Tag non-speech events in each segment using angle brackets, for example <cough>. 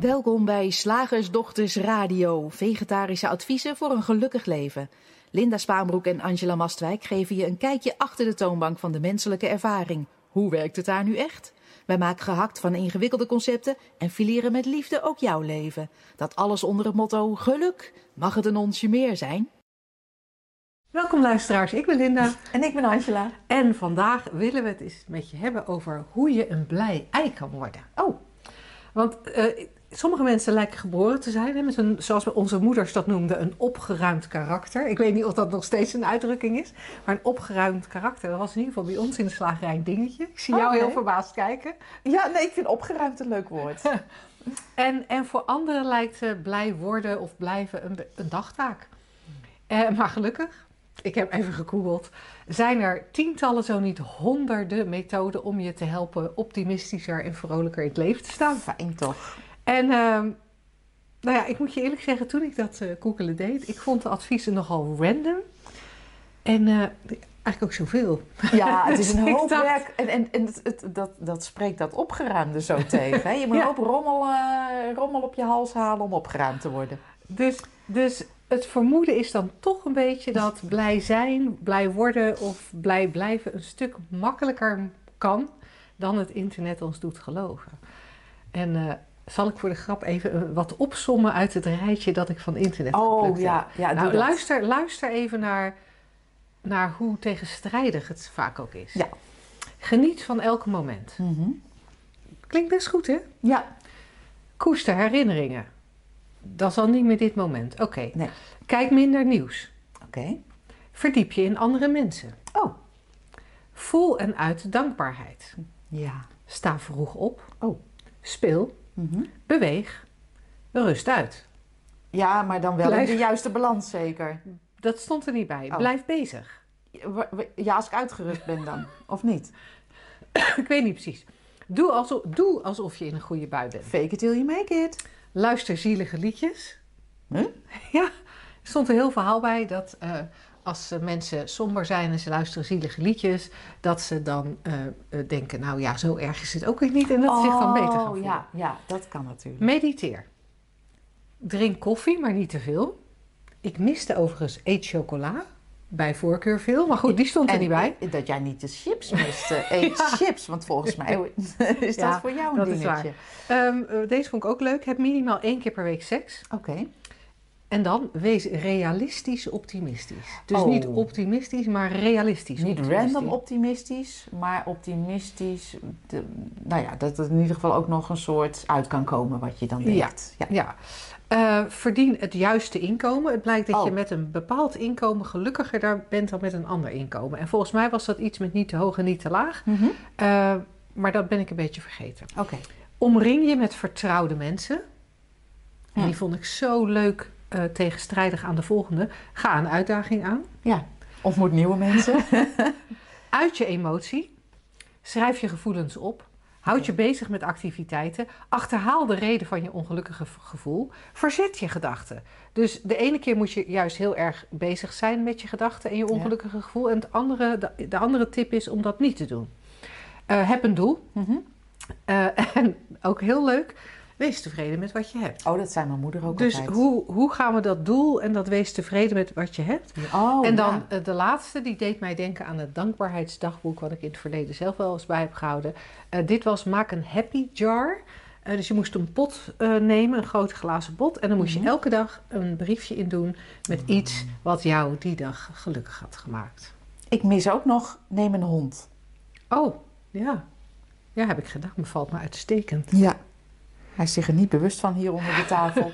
Welkom bij Slagersdochters Radio, vegetarische adviezen voor een gelukkig leven. Linda Spaanbroek en Angela Mastwijk geven je een kijkje achter de toonbank van de menselijke ervaring. Hoe werkt het daar nu echt? Wij maken gehakt van ingewikkelde concepten en fileren met liefde ook jouw leven. Dat alles onder het motto geluk. Mag het een onsje meer zijn? Welkom luisteraars, ik ben Linda. <laughs> En ik ben Angela. En vandaag willen we het eens met je hebben over hoe je een blij ei kan worden. Oh. Want eh, sommige mensen lijken geboren te zijn, hè, met een, zoals onze moeders dat noemden, een opgeruimd karakter. Ik weet niet of dat nog steeds een uitdrukking is, maar een opgeruimd karakter. Dat was in ieder geval bij ons in de slagerij een dingetje. Ik zie jou Oh, heel nee. verbaasd kijken. Ja, nee, ik vind opgeruimd een leuk woord. <laughs> En, en voor anderen lijkt eh, blij worden of blijven een, een dagtaak. Eh, maar gelukkig, ik heb even gegoogeld, zijn er tientallen, zo niet honderden methoden om je te helpen optimistischer en vrolijker in het leven te staan. Fijn toch? En ehm, nou ja, ik moet je eerlijk zeggen, toen ik dat eh googelen deed, ik vond de adviezen nogal random. En eh, eigenlijk ook zoveel. Ja, het is <laughs> een Ik hoop dacht- werk. En, en, en het, het- dat, dat spreekt dat opgeruimde zo <laughs> tegen. Hè? Je moet Ja. een hoop rommel, eh, rommel op je hals halen om opgeruimd te worden. Dus, dus het vermoeden is dan toch een beetje dat blij zijn, blij worden of blij blijven een stuk makkelijker kan dan het internet ons doet geloven. En eh, zal ik voor de grap even eh, wat opsommen uit het rijtje dat ik van internet Oh ja, ja Nou, dat. luister, luister even naar, naar hoe tegenstrijdig het vaak ook is. Ja. Geniet van elk moment. Mhm. Klinkt best goed, hè? Ja, Koester herinneringen. Dat is al niet meer dit moment. Oké. Nee. Kijk minder nieuws. oké. Verdiep je in andere mensen. Oh, Voel en uit dankbaarheid. ja. Sta vroeg op. Oh. Speel. Mhm. Beweeg. Rust uit. Ja, maar dan wel Blijf- in de juiste balans zeker. Dat stond er niet bij. Oh. Blijf bezig. Ja, als ik uitgerust ben dan. <laughs> Of niet? Ik weet niet precies. Doe alsof, doe alsof je in een goede bui bent. Fake it till you make it. Luister zielige liedjes. Huh? <laughs> Ja, er stond een heel verhaal bij dat eh, als mensen somber zijn en ze luisteren zielige liedjes, dat ze dan eh, eh, denken, nou ja, zo erg is het ook weer niet en dat ze zich dan beter gaan Oh, voelen. ja, ja, dat kan natuurlijk. Mediteer. Drink koffie, maar niet te veel. Ik miste overigens eet chocola. Bij voorkeur veel, maar goed, die stond er niet bij. dat jij niet de chips <laughs> miste. Eet Ja. chips, want volgens mij <laughs> is Ja, dat voor jou een dat is dingetje. Ehm, eh, deze vond ik ook leuk. Heb minimaal één keer per week seks. Oké. En dan wees realistisch optimistisch. Dus Oh. niet optimistisch, maar realistisch Niet optimistisch. random optimistisch, maar optimistisch. de- nou ja, dat er in ieder geval ook nog een soort uit kan komen wat je dan denkt. Ja. Ja. Eh, verdien het juiste inkomen. Het blijkt dat je Oh. met een bepaald inkomen gelukkiger daar bent dan met een ander inkomen. En volgens mij was dat iets met niet te hoog en niet te laag. Mhm. Eh, maar dat ben ik een beetje vergeten. Oké. Omring je met vertrouwde mensen. En Hm. die vond ik zo leuk eh, tegenstrijdig aan de volgende. Ga een uitdaging aan. Ja. Ontmoet nieuwe mensen. <laughs> Uit je emotie. Schrijf je gevoelens op. Houd je bezig met activiteiten. Achterhaal de reden van je ongelukkige gevoel. Verzet je gedachten. Dus de ene keer moet je juist heel erg bezig zijn met je gedachten en je ongelukkige gevoel. En het andere, de, de andere tip is om dat niet te doen. Eh, heb een doel. Mhm. Eh, <laughs> en ook heel leuk, wees tevreden met wat je hebt. Oh, dat zei mijn moeder ook Dus altijd. hoe, hoe gaan we dat doel en dat wees tevreden met wat je hebt? Oh, en dan ja. eh, de laatste, die deed mij denken aan het dankbaarheidsdagboek, wat ik in het verleden zelf wel eens bij heb gehouden. Eh, dit was maak een happy jar. Eh, dus je moest een pot nemen, een grote glazen pot. En dan moest Mhm. je elke dag een briefje in doen met iets wat jou die dag gelukkig had gemaakt. Ik mis ook nog, neem een hond. Oh, ja. Ja, heb ik gedaan. Me valt me uitstekend. Ja. Hij is zich er niet bewust van hier onder de <laughs> tafel.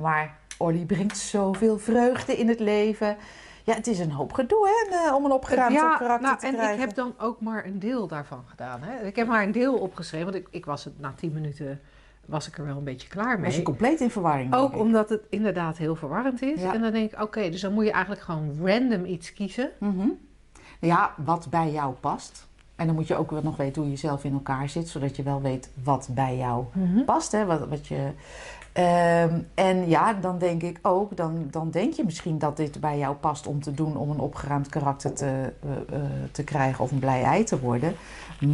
maar Olly brengt zoveel vreugde in het leven. Ja, het is een hoop gedoe hè, eh, om een opgeruimd ja, karakter nou, te en krijgen. ik heb dan ook maar een deel daarvan gedaan. Hè? Ik heb maar een deel opgeschreven, want ik, ik was het na tien minuten was ik er wel een beetje klaar mee. Was je compleet in verwarring? Ook omdat het inderdaad heel verwarrend is. Ja. En dan denk ik, oké, dus dan moet je eigenlijk gewoon random iets kiezen. Mhm. Ja, wat bij jou past. En dan moet je ook wel nog weten hoe je zelf in elkaar zit, zodat je wel weet wat bij jou past. Hè? Wat, wat je, Ehm, en ja, dan denk ik ook, dan, dan denk je misschien dat dit bij jou past om te doen om een opgeruimd karakter te, eh, eh, te krijgen of een blij ei te worden.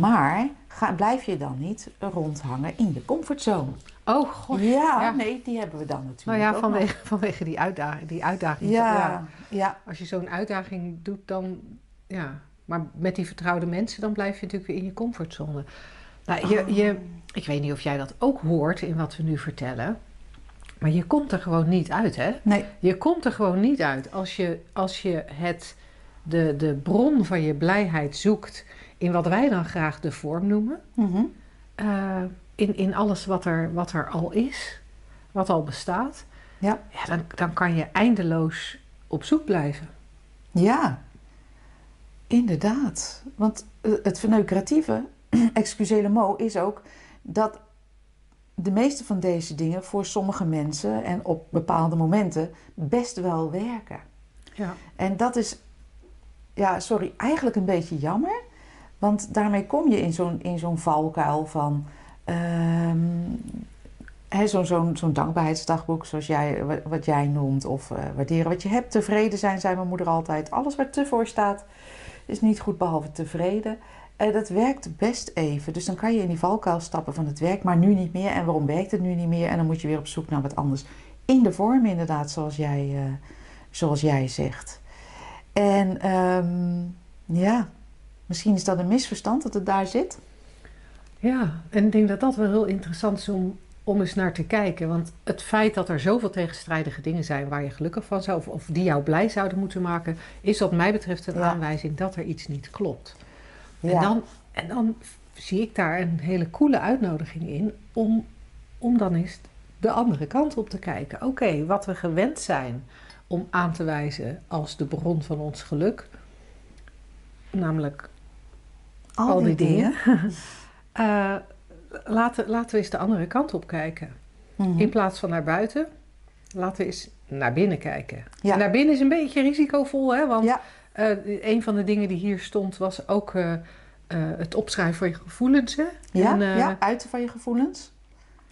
Maar ga, blijf je dan niet rondhangen in je comfortzone. Oh god. Ja, Ja. nee, die hebben we dan natuurlijk. Nou ja, vanwege, vanwege die uitdaging. Die uitdaging ja. Ja, ja. Als je zo'n uitdaging doet, dan ja. Maar met die vertrouwde mensen, dan blijf je natuurlijk weer in je comfortzone. Nou, je, je, ik weet niet of jij dat ook hoort in wat we nu vertellen. Maar je komt er gewoon niet uit, hè? Nee, Je komt er gewoon niet uit als je, als je het, de, de bron van je blijheid zoekt in wat wij dan graag de vorm noemen. Mhm. Eh, in, in alles wat er, wat er al is, wat al bestaat. Ja. ja dan, dan kan je eindeloos op zoek blijven. ja. Inderdaad. Want eh, het verneukeratieve, <clears throat> excusez mo, is ook dat de meeste van deze dingen voor sommige mensen en op bepaalde momenten best wel werken. Ja. En dat is, ja, sorry, eigenlijk een beetje jammer. Want daarmee kom je in zo'n, in zo'n valkuil van. ehm, zo'n, zo'n, zo'n dankbaarheidsdagboek, zoals jij, wat, wat jij noemt. Of eh, waarderen wat je hebt. Tevreden zijn, zei mijn moeder altijd. Alles waar te voor staat, is niet goed behalve tevreden. Eh, dat werkt best even. Dus dan kan je in die valkuil stappen van het werkt, maar nu niet meer. En waarom werkt het nu niet meer? En dan moet je weer op zoek naar wat anders. In de vorm, inderdaad, zoals jij, eh, zoals jij zegt. En ehm, ja, misschien is dat een misverstand dat het daar zit. Ja, en ik denk dat dat wel heel interessant is om, om eens naar te kijken. Want het feit dat er zoveel tegenstrijdige dingen zijn waar je gelukkig van zou, of, of die jou blij zouden moeten maken, is wat mij betreft een Ja. aanwijzing dat er iets niet klopt. En, dan, en dan zie ik daar een hele coole uitnodiging in om, om dan eens de andere kant op te kijken. Oké, wat we gewend zijn om aan te wijzen als de bron van ons geluk, namelijk al, die dingen, <laughs> <laughs> Eh, laten, laten we eens de andere kant op kijken. Mhm. In plaats van naar buiten, laten we eens naar binnen kijken. Ja. Naar binnen is een beetje risicovol, hè? Want Ja. eh, een van de dingen die hier stond was ook eh, eh, het opschrijven van je gevoelens. Hè? Ja, En, ja, uiten van je gevoelens.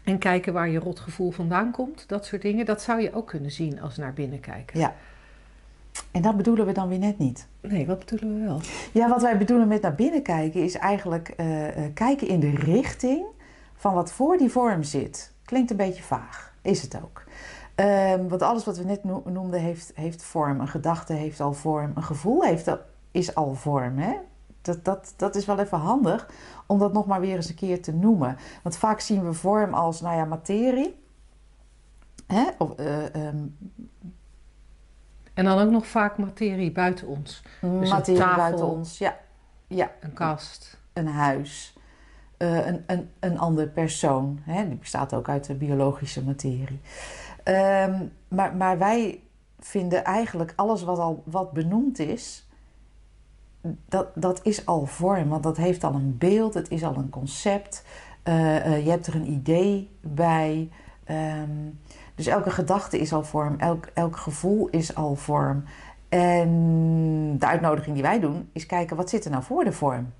en kijken waar je rotgevoel vandaan komt. Dat soort dingen. Dat zou je ook kunnen zien als naar binnen kijken. Ja. En dat bedoelen we dan weer net niet. Nee, wat bedoelen we wel? Ja, wat wij bedoelen met naar binnen kijken is eigenlijk eh, eh, kijken in de richting van wat voor die vorm zit. Klinkt een beetje vaag, is het ook. Ehm, want alles wat we net no- noemden heeft, heeft vorm. Een gedachte heeft al vorm. Een gevoel heeft al, is al vorm. Hè? Dat, dat, dat is wel even handig om dat nog maar weer eens een keer te noemen. Want vaak zien we vorm als nou ja, materie. Hè? Of, eh, ehm, En dan ook nog vaak materie buiten ons. Dus een materie tafel. buiten ons. Ja, ja. Een kast. een huis, eh, een, een, een andere persoon. Hè? Die bestaat ook uit de biologische materie. Ehm, maar, maar wij vinden eigenlijk alles wat al wat benoemd is, dat, dat is al vorm. Want dat heeft al een beeld, het is al een concept. Eh, eh, je hebt er een idee bij. Ehm, dus elke gedachte is al vorm, elk, elk gevoel is al vorm. En de uitnodiging die wij doen is kijken wat zit er nou voor de vorm.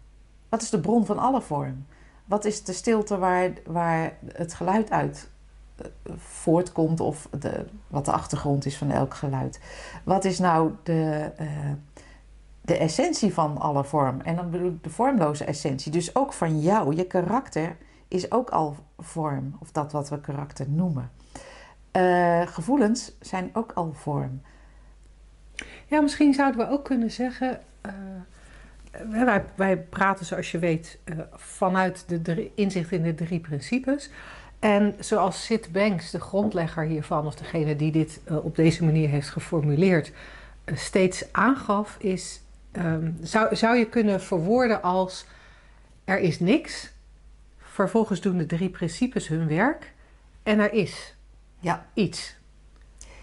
Wat is de bron van alle vorm? Wat is de stilte waar, waar het geluid uit eh, voortkomt of de, wat de achtergrond is van elk geluid? Wat is nou de, eh, de essentie van alle vorm? En dan bedoel ik de vormloze essentie. Dus ook van jou, je karakter is ook al vorm, of dat wat we karakter noemen. Eh, gevoelens zijn ook al vorm. Ja, misschien zouden we ook kunnen zeggen. eh, wij, wij praten, zoals je weet, eh, vanuit de inzicht in de drie principes. En zoals Sid Banks, de grondlegger hiervan, of degene die dit op deze manier heeft geformuleerd, steeds aangaf, is. ehm, zou, zou je kunnen verwoorden als: er is niks. Vervolgens doen de drie principes hun werk. En er is Ja. iets.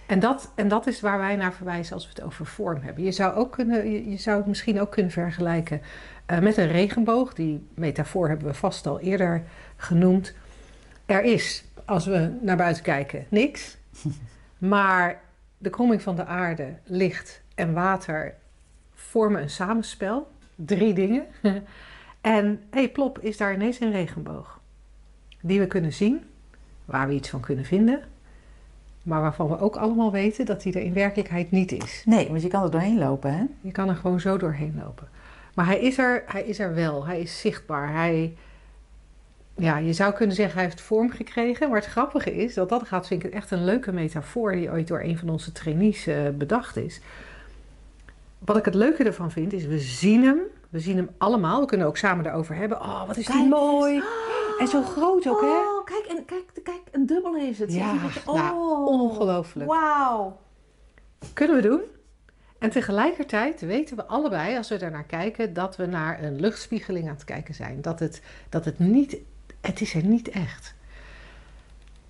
En dat, en dat is waar wij naar verwijzen als we het over vorm hebben. Je zou, ook kunnen, je, je zou het misschien ook kunnen vergelijken eh, met een regenboog. Die metafoor hebben we vast al eerder genoemd. Er is, als we naar buiten kijken, niks. <laughs> Maar de kromming van de aarde, licht en water vormen een samenspel. Drie dingen. <laughs> en hey, plop, is daar ineens een regenboog. Die we kunnen zien, waar we iets van kunnen vinden. Maar waarvan we ook allemaal weten dat die er in werkelijkheid niet is. Nee, want je kan er doorheen lopen, hè? Je kan er gewoon zo doorheen lopen. Maar hij is er, hij is er wel. Hij is zichtbaar. Hij, ja, je zou kunnen zeggen hij heeft vorm gekregen. Maar het grappige is dat dat gaat, vind ik echt een leuke metafoor die ooit door een van onze trainees uh, bedacht is. Wat ik het leuke ervan vind is, we zien hem. We zien hem allemaal. We kunnen ook samen erover hebben. Oh, wat is die mooi. Oh, en zo groot ook, oh, hè? Kijk, en, kijk, kijk, een dubbel is het. Ja, oh, nou, ongelooflijk. Wauw. Kunnen we doen. En tegelijkertijd weten we allebei, als we daarnaar kijken, dat we naar een luchtspiegeling aan het kijken zijn. Dat het, dat het niet, het is er niet echt.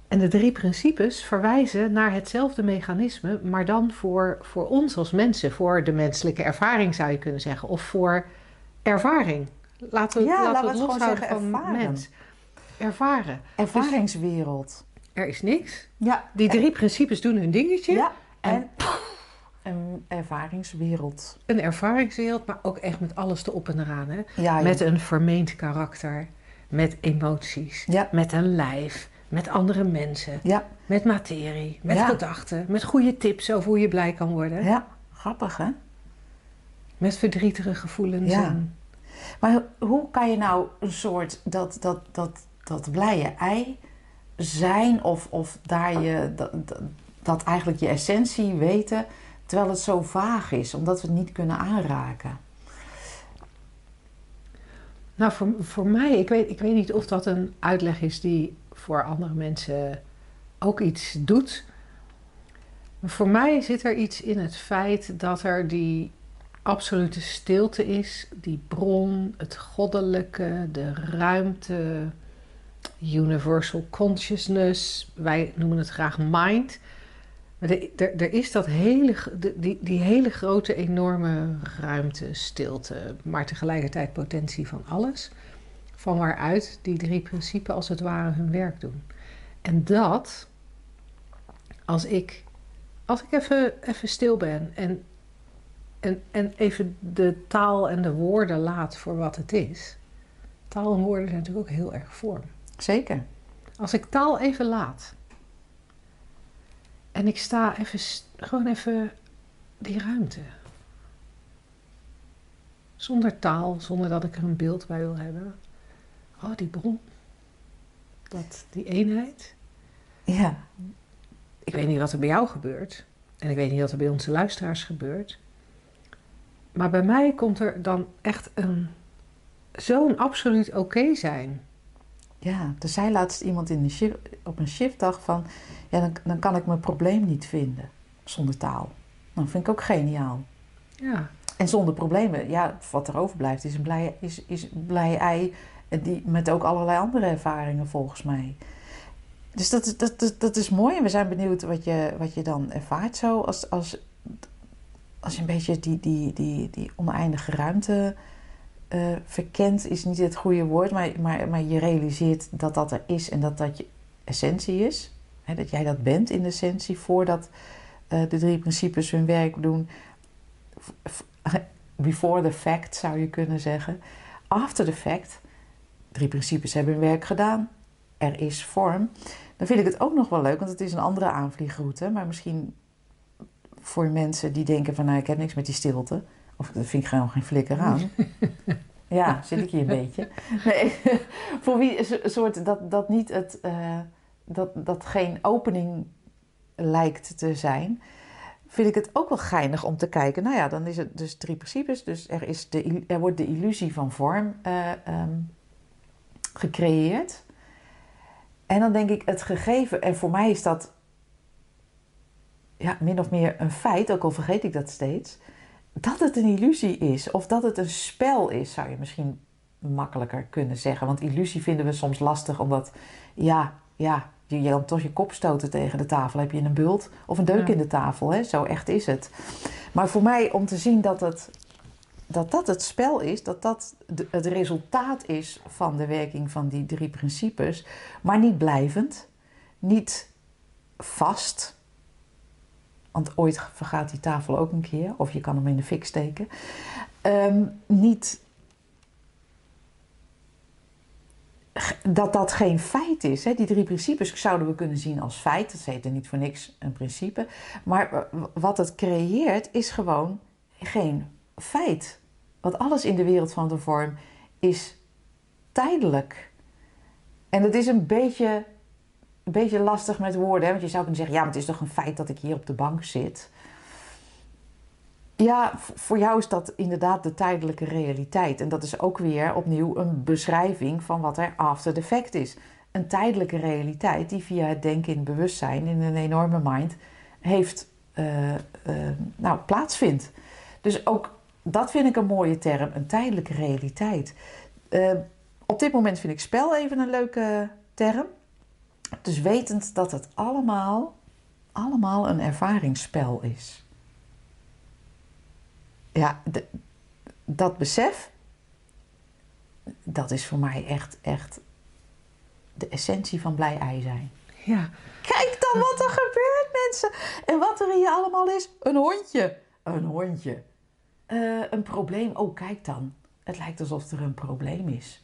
En de drie principes verwijzen naar hetzelfde mechanisme, maar dan voor, voor ons als mensen, voor de menselijke ervaring zou je kunnen zeggen, of voor ervaring. Laten we, ja, laten we het loshouden van ervaren. mens. Ervaren. Ervaringswereld. Er is niks. Ja. Die drie principes doen hun dingetje. Ja. En En een ervaringswereld. een ervaringswereld, maar ook echt met alles erop en eraan. Hè? Ja, Met een vermeend karakter, met emoties, Ja. met een lijf, met andere mensen, Ja, met materie, met gedachten, met goede tips over hoe je blij kan worden, ja. Grappig, hè? met verdrietige gevoelens. Ja. En, Maar hoe kan je nou een soort dat, dat, dat, dat blije ei zijn of, of daar je dat, eigenlijk je essentie weten terwijl het zo vaag is, omdat we het niet kunnen aanraken? nou, voor, voor mij, ik weet, ik weet niet of dat een uitleg is die voor andere mensen ook iets doet. Maar voor mij zit er iets in het feit dat er die absolute stilte is, die bron, het goddelijke, de ruimte, universal consciousness. Wij noemen het graag mind. Maar er, is dat hele, die, die hele grote, enorme ruimte, stilte, maar tegelijkertijd potentie van alles. Van waaruit die drie principes als het ware hun werk doen. En dat, als ik, als ik even, even stil ben en, en, en even de taal en de woorden laat voor wat het is. Taal en woorden zijn natuurlijk ook heel erg vorm. Zeker. Als ik taal even laat. En ik sta even, gewoon even die ruimte. Zonder taal, zonder dat ik er een beeld bij wil hebben. Oh, die bron. Dat, die eenheid. Ja. Ik weet niet wat er bij jou gebeurt. En ik weet niet wat er bij onze luisteraars gebeurt. Maar bij mij komt er dan echt een zo'n absoluut oké zijn. Ja, er zei laatst iemand in de shift, op een shiftdag van... Ja, dan, dan kan ik mijn probleem niet vinden zonder taal. Nou, vind ik ook geniaal. Ja, En zonder problemen, ja, wat er overblijft is een blij, is, is een blij ei... en Die, met ook allerlei andere ervaringen volgens mij. Dus dat, is- dat, dat, dat is mooi. En we zijn benieuwd wat je, wat je dan ervaart zo... als, als, als je een beetje die, die, die, die oneindige ruimte... eh, verkent is niet het goede woord, maar, maar, maar je realiseert dat dat er is en dat dat je essentie is. Hè, dat jij dat bent in de essentie voordat eh, de drie principes hun werk doen. <laughs> Before the fact zou je kunnen zeggen. After the fact, drie principes hebben hun werk gedaan. Er is vorm. Dan vind ik het ook nog wel leuk, want het is een andere aanvliegroute. Maar misschien voor mensen die denken van nou ik heb niks met die stilte. Of dat vind ik gewoon geen flikker aan. <laughs> Ja, zit ik hier een beetje. Nee, <laughs> voor wie een soort dat, dat niet het, eh, dat, dat geen opening lijkt te zijn, vind ik het ook wel geinig om te kijken. Nou ja, dan is het dus drie principes. Dus er, is de, er wordt de illusie van vorm eh, ehm, gecreëerd. En dan denk ik het gegeven, en voor mij is dat ja, min of meer een feit, ook al vergeet ik dat steeds dat het een illusie is of dat het een spel is, zou je misschien makkelijker kunnen zeggen. Want illusie vinden we soms lastig, omdat ja, ja, je, je kan toch je kop stoten tegen de tafel. Heb je een bult of een deuk Ja. in de tafel, hè? zo echt is het. Maar voor mij om te zien dat het, dat, dat het spel is, dat dat het resultaat is van de werking van die drie principes, maar niet blijvend, niet vast. Want ooit vergaat die tafel ook een keer, of je kan hem in de fik steken. Ehm, niet dat dat geen feit is. Hè? Die drie principes zouden we kunnen zien als feit. Dat heet er niet voor niks een principe. Maar wat het creëert is gewoon geen feit. Want alles in de wereld van de vorm is tijdelijk. En het is een beetje, een beetje lastig met woorden. Hè? Want je zou kunnen zeggen, ja, maar het is toch een feit dat ik hier op de bank zit. Ja, voor jou is dat inderdaad de tijdelijke realiteit. En dat is ook weer opnieuw een beschrijving van wat er after the fact is. Een tijdelijke realiteit die via het denken in bewustzijn, in een enorme mind, heeft, eh, eh, nou, plaatsvindt. Dus ook dat vind ik een mooie term, een tijdelijke realiteit. Eh, op dit moment vind ik spel even een leuke term. Dus wetend dat het allemaal, allemaal een ervaringsspel is. Ja, de- dat besef, dat is voor mij echt, echt de essentie van blij ei zijn. Ja, Kijk dan wat er gebeurt, mensen. En wat er hier allemaal is. Een hondje. Een hondje. Eh, een probleem. Oh, kijk dan. Het lijkt alsof er een probleem is.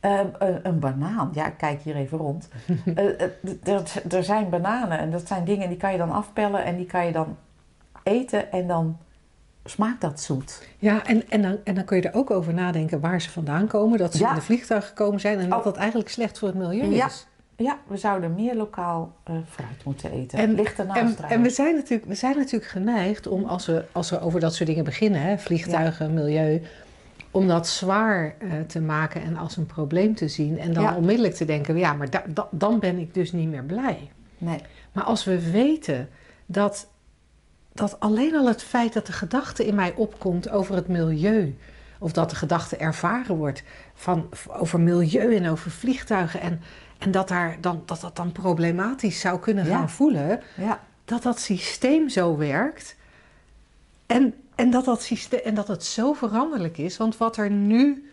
Eh, een, een banaan. Ja, kijk hier even rond. <laughs> Eh, eh, er, zijn bananen en dat zijn dingen die kan je dan afpellen en die kan je dan eten en dan smaakt dat zoet. ja en, en, dan, en dan kun je er ook over nadenken waar ze vandaan komen. Dat ze Ja. in de vliegtuig gekomen zijn en dat Oh. dat eigenlijk slecht voor het milieu Ja. is. Ja, we zouden meer lokaal eh, fruit moeten eten. En- Ligt ernaast En, en we, zijn natuurlijk, we zijn natuurlijk geneigd om, als we, als we over dat soort dingen beginnen, hè, vliegtuigen, milieu, om dat zwaar eh, te maken en als een probleem te zien. En dan Ja. onmiddellijk te denken, ja, maar da- da- dan ben ik dus niet meer blij. Nee. Maar als we weten dat, dat alleen al het feit dat de gedachte in mij opkomt over het milieu, of dat de gedachte ervaren wordt van, over milieu en over vliegtuigen, en, en dat, daar dan, dat dat dan problematisch zou kunnen Ja. gaan voelen, Ja. dat dat systeem zo werkt. En, en, dat dat systeem, en dat het zo veranderlijk is. Want wat er nu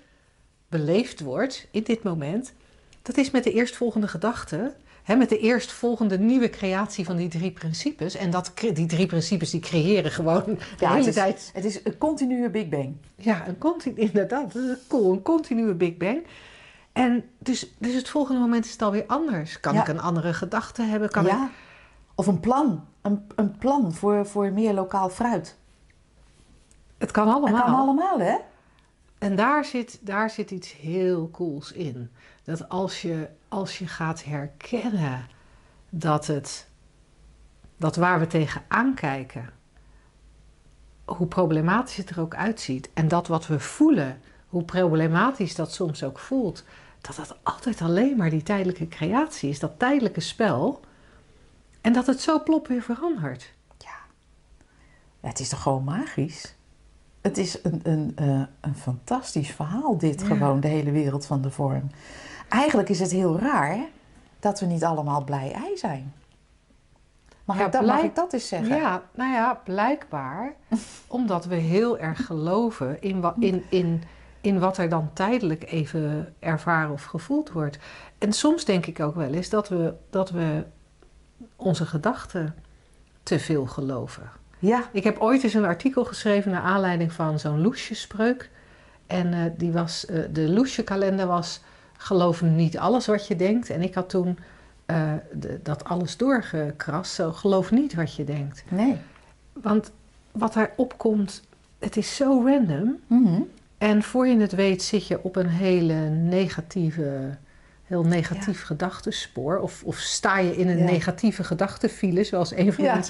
beleefd wordt in dit moment, dat is met de eerstvolgende gedachte. Hè, met de eerstvolgende nieuwe creatie van die drie principes. En dat, die drie principes die creëren gewoon de Ja, hele het is- tijd. Het is een continue Big Bang. Ja, een continu, <laughs> inderdaad, dat is cool. Een continue Big Bang. En dus, dus het volgende moment is het alweer anders. Kan Ja. ik een andere gedachte hebben? Kan ik. Of een plan. Een, een plan voor, voor meer lokaal fruit. Het kan allemaal. Dat kan allemaal, hè? En daar zit, daar zit iets heel cools in. Dat als je, als je gaat herkennen dat het, dat waar we tegenaan kijken, hoe problematisch het er ook uitziet, en dat wat we voelen, hoe problematisch dat soms ook voelt, dat dat altijd alleen maar die tijdelijke creatie is, dat tijdelijke spel, en dat het zo plop weer verandert. Ja, het is toch gewoon magisch? Het is een, een, eh, een fantastisch verhaal, dit Ja. gewoon, de hele wereld van de vorm. Eigenlijk is het heel raar dat we niet allemaal blij ei zijn. Mag, Ja, ik, dat, mag ik dat eens zeggen? Ja, nou ja, blijkbaar <laughs> omdat we heel erg geloven in, wa- in, in, in wat er dan tijdelijk even ervaren of gevoeld wordt. En soms denk ik ook wel eens dat we, dat we onze gedachten te veel geloven. Ja, Ik heb ooit eens een artikel geschreven naar aanleiding van zo'n loesjespreuk. En eh, die was, eh, de loesjekalender was geloof niet alles wat je denkt. En ik had toen eh, de- dat alles doorgekrast. Zo geloof niet wat je denkt. nee. Want wat er opkomt, het is zo random. Mhm. En voor je het weet zit je op een hele negatieve, heel negatief gedachtespoor. Of, of sta je in een Ja. negatieve gedachtenfile, zoals een van Ja. <laughs>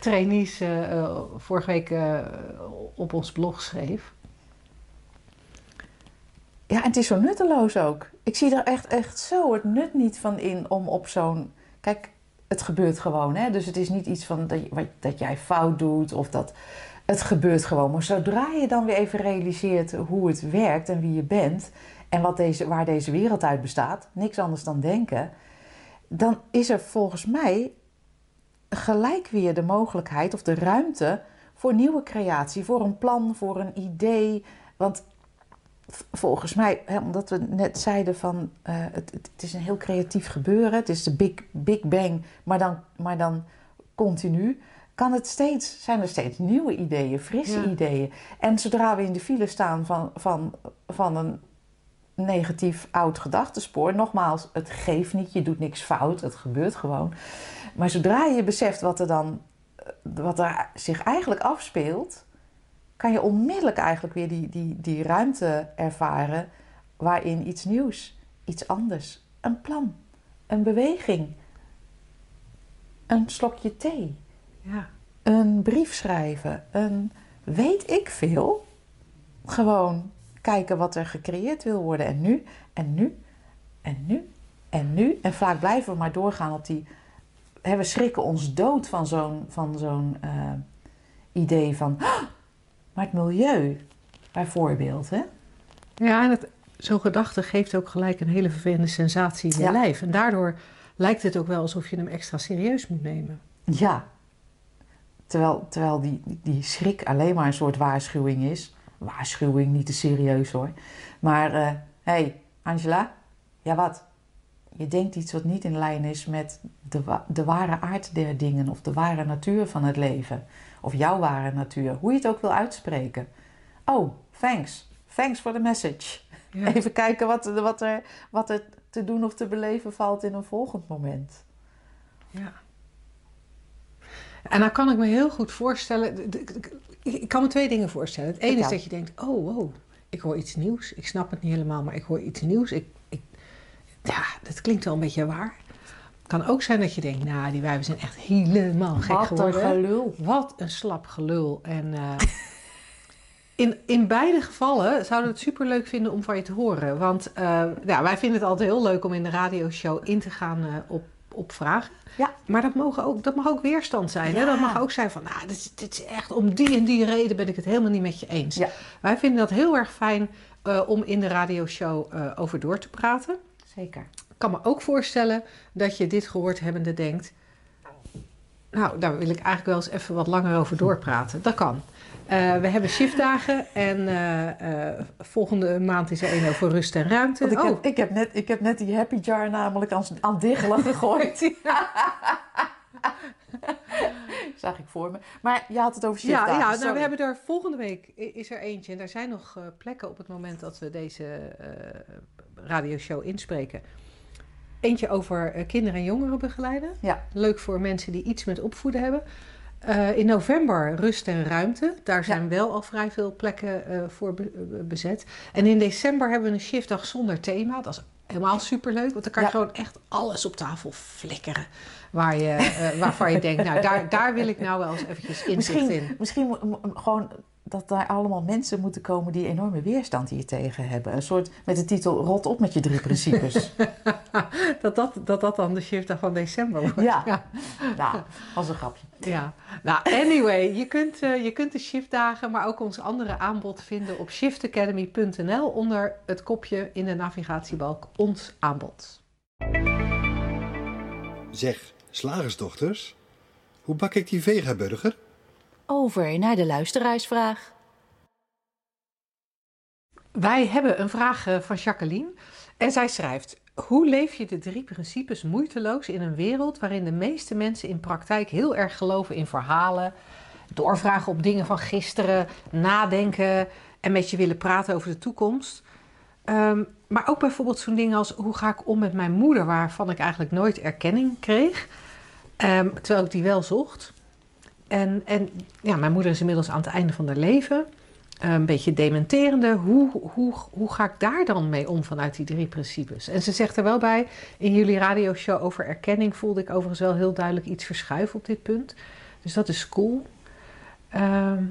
trainees eh, eh, vorige week eh, op ons blog schreef. Ja, en het is zo nutteloos ook. Ik zie er echt, echt zo het nut niet van in om op zo'n... Kijk, het gebeurt gewoon, hè. Dus het is niet iets van dat, dat jij fout doet of dat... Het gebeurt gewoon. Maar zodra je dan weer even realiseert hoe het werkt en wie je bent... en wat deze, waar deze wereld uit bestaat, niks anders dan denken... dan is er volgens mij gelijk weer de mogelijkheid of de ruimte voor nieuwe creatie, voor een plan, voor een idee. Want volgens mij, hè, omdat we net zeiden van eh, het, het, is een heel creatief gebeuren, het is de big, big bang, maar dan, maar dan continu. Kan het steeds, zijn er steeds nieuwe ideeën, frisse Ja. ideeën. En zodra we in de file staan van, van, van een negatief oud gedachtespoor, nogmaals, het geeft niet, je doet niks fout, het gebeurt gewoon. Maar zodra je beseft wat er dan, eh, wat er zich eigenlijk afspeelt, kan je onmiddellijk eigenlijk weer die, die, die ruimte ervaren waarin iets nieuws, iets anders. Een plan, een beweging, een slokje thee, Ja. een brief schrijven, een weet ik veel. Gewoon kijken wat er gecreëerd wil worden. En nu, en nu, en nu, en nu. En vaak blijven we maar doorgaan op die. Hè, we schrikken ons dood van zo'n, van zo'n eh, idee van. "Ah, maar het milieu, bijvoorbeeld. Hè? Ja, en het, zo'n gedachte geeft ook gelijk een hele vervelende sensatie in je Ja. lijf. En daardoor lijkt het ook wel alsof je hem extra serieus moet nemen. Ja. Terwijl, terwijl die, die schrik alleen maar een soort waarschuwing is. Waarschuwing, niet te serieus hoor. Maar, hé, hey, Angela, ja wat? Je denkt iets wat niet in lijn is met de, wa- de ware aard der dingen of de ware natuur van het leven. Of jouw ware natuur, hoe je het ook wil uitspreken. Oh, thanks. Thanks for the message. Ja. <laughs> Even kijken wat, wat, er, wat er te doen of te beleven valt in een volgend moment. Ja. En dan kan ik me heel goed voorstellen. Ik kan me twee dingen voorstellen. Het ene is dat je denkt: oh, wow, ik hoor iets nieuws. Ik snap het niet helemaal, maar ik hoor iets nieuws. Ik, ja, dat klinkt wel een beetje waar. Het kan ook zijn dat je denkt: nou, die wijven zijn echt helemaal gek Wat een geworden. gelul. Wat een slap gelul. En eh, in, in beide gevallen zouden we het superleuk vinden om van je te horen. Want eh, ja, wij vinden het altijd heel leuk om in de radioshow in te gaan eh, op, op vragen. Ja. Maar dat, mogen ook, dat mag ook weerstand zijn. Hè? Dat mag ook zijn van, nou, dit, is- dit is echt om die en die reden ben ik het helemaal niet met je eens. Ja. Wij vinden dat heel erg fijn om in de radioshow eh over door te praten. Zeker. Ik kan me ook voorstellen dat je dit gehoord hebbende denkt... Nou, daar wil ik eigenlijk wel eens even wat langer over doorpraten. Dat kan. Eh, we hebben shiftdagen en eh, eh, volgende maand is er een over rust en ruimte. Want ik, oh, heb, ik, heb net, ik heb net die happy jar namelijk aan, aan diggelen gegooid. <laughs> Zag ik voor me. Maar je had het over ja, shiftdagen. ja nou, we hebben er volgende week is er eentje. En daar zijn nog eh, plekken op het moment dat we deze eh radioshow inspreken. Eentje over eh, kinderen en jongeren begeleiden. Ja. Leuk voor mensen die iets met opvoeden hebben. In november rust en ruimte. Daar zijn wel al vrij veel plekken voor be- be- bezet. En in december hebben we een shiftdag zonder thema. Dat is helemaal superleuk. Want dan kan je Ja. gewoon echt alles op tafel flikkeren. Waar je, eh, waarvan je denkt, nou daar, daar wil ik nou wel eens eventjes inzicht in. Misschien, gewoon dat daar allemaal mensen moeten komen die enorme weerstand hier tegen hebben. Een soort met de titel Rot op met je drie principes. <laughs> dat, dat, dat dat dan de shiftdag van december wordt. ja. Ja. nou, als een grapje. Ja, nou anyway, je kunt, eh, je kunt de shiftdagen, maar ook ons andere aanbod vinden op shiftacademy.nl onder het kopje in de navigatiebalk ons aanbod. Zeg, slagersdochters, hoe bak ik die vegaburger? Over naar de luisteraarsvraag. Wij hebben een vraag eh, van Jacqueline en zij schrijft: Hoe leef je de drie principes moeiteloos in een wereld waarin de meeste mensen in praktijk heel erg geloven in verhalen, doorvragen op dingen van gisteren, nadenken en met je willen praten over de toekomst? Ehm, maar ook bijvoorbeeld zo'n ding als hoe ga ik om met mijn moeder, waarvan ik eigenlijk nooit erkenning kreeg, ehm, terwijl ik die wel zocht. En, en ja, mijn moeder is inmiddels aan het einde van haar leven. Eh, Een beetje dementerende. Hoe, hoe, hoe ga ik daar dan mee om vanuit die drie principes? En ze zegt er wel bij, in jullie radioshow over erkenning voelde ik overigens wel heel duidelijk iets verschuiven op dit punt. Dus dat is cool. Ehm,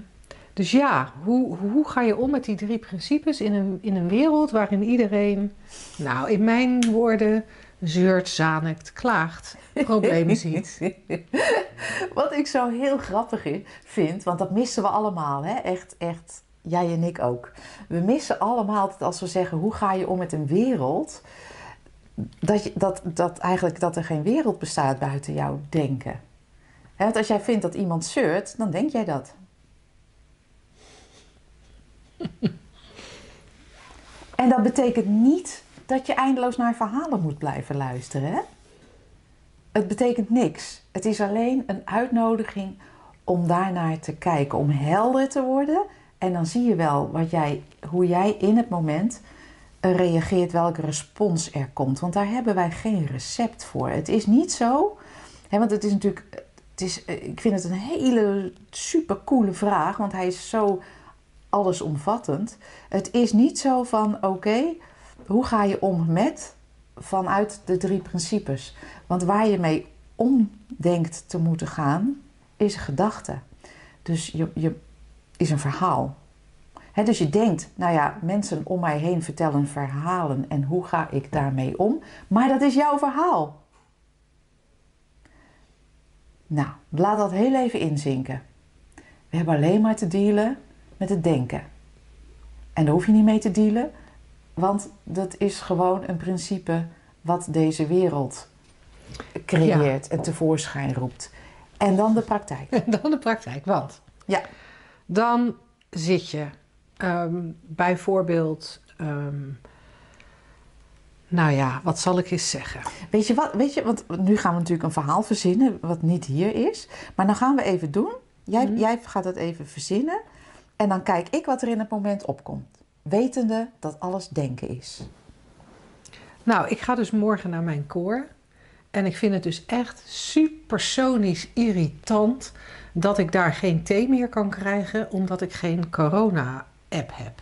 dus ja, hoe, hoe ga je om met die drie principes in een, in een wereld waarin iedereen, nou in mijn woorden, zeurt, zanikt, klaagt, problemen ziet? <laughs> Wat ik zo heel grappig vind, want dat missen we allemaal, hè? Echt, echt, jij en ik ook. We missen allemaal dat als we zeggen, hoe ga je om met een wereld? Dat, je, dat, dat eigenlijk dat er geen wereld bestaat buiten jouw denken. Hè, want als jij vindt dat iemand zeurt, dan denk jij dat. <laughs> en dat betekent niet dat je eindeloos naar verhalen moet blijven luisteren. Hè? Het betekent niks. Het is alleen een uitnodiging om daarnaar te kijken, om helder te worden. En dan zie je wel wat jij, hoe jij in het moment eh, reageert, welke respons er komt. Want daar hebben wij geen recept voor. Het is niet zo, hè, want het is natuurlijk, het is, eh, ik vind het een hele super coole vraag, want hij is zo allesomvattend. Het is niet zo van, oké, hoe ga je om met vanuit de drie principes. Want waar je mee om denkt te moeten gaan, is een gedachte. Dus je, je is een verhaal. Dus je denkt, nou ja, mensen om mij heen vertellen verhalen en hoe ga ik daarmee om? Maar dat is jouw verhaal. Nou, laat dat heel even inzinken. We hebben alleen maar te dealen met het denken. En daar hoef je niet mee te dealen, want dat is gewoon een principe wat deze wereld creëert en tevoorschijn roept. En dan de praktijk. En <laughs> dan de praktijk, want Ja. dan zit je ehm, bijvoorbeeld, ehm, nou ja, wat zal ik eens zeggen? Weet je wat? Weet je, want nu gaan we natuurlijk een verhaal verzinnen wat niet hier is. Maar dan gaan we even doen. Jij, Mhm. jij gaat het even verzinnen. En dan kijk ik wat er in het moment opkomt. Wetende dat alles denken is. Nou, ik ga dus morgen naar mijn koor. En ik vind het dus echt supersonisch irritant dat ik daar geen thee meer kan krijgen omdat ik geen corona-app heb.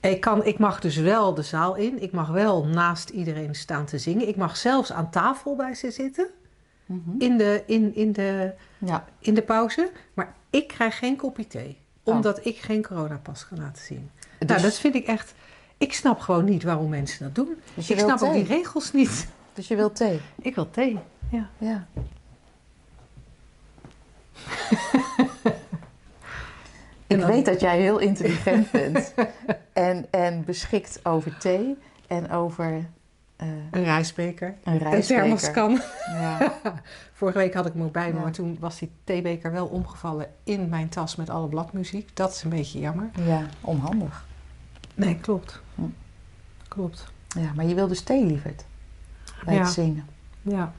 Ik, kan, ik mag dus wel de zaal in. Ik mag wel naast iedereen staan te zingen. Ik mag zelfs aan tafel bij ze zitten in de, in, in de, Ja. in de pauze. Maar ik krijg geen kopje thee. Oh. Omdat ik geen coronapas kan laten zien. Dus, Nou, dat vind ik echt... Ik snap gewoon niet waarom mensen dat doen. dus Ik snap ook die regels niet. Dus je wilt thee. Ik wil thee. Ja. Ja. <laughs> Ik dan- weet dat jij heel intelligent bent. en, en beschikt over thee. En over eh, Een rijstbeker. een thermoskan. Ja. <laughs> Vorige week had ik hem ook bij me, Ja. maar toen was die theebeker wel omgevallen in mijn tas met alle bladmuziek. Dat is een beetje jammer. ja, onhandig. Nee, klopt. Hm. Klopt. Ja, maar je wil dus thee, lieverd. Bij Ja. het zingen. Ja.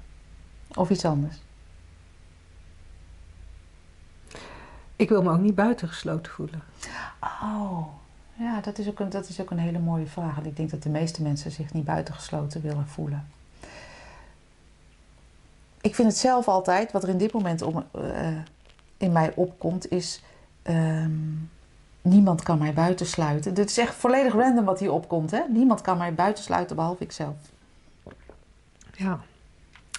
Of iets anders. Ik wil me ook niet buitengesloten voelen. Oh, ja, dat is, ook een, dat is ook een hele mooie vraag. Want ik denk dat de meeste mensen zich niet buitengesloten willen voelen. Ik vind het zelf altijd, wat er in dit moment om, eh, in mij opkomt, is... ehm, niemand kan mij buitensluiten. Dit is echt volledig random wat hier opkomt, hè? Niemand kan mij buitensluiten behalve ikzelf. Ja.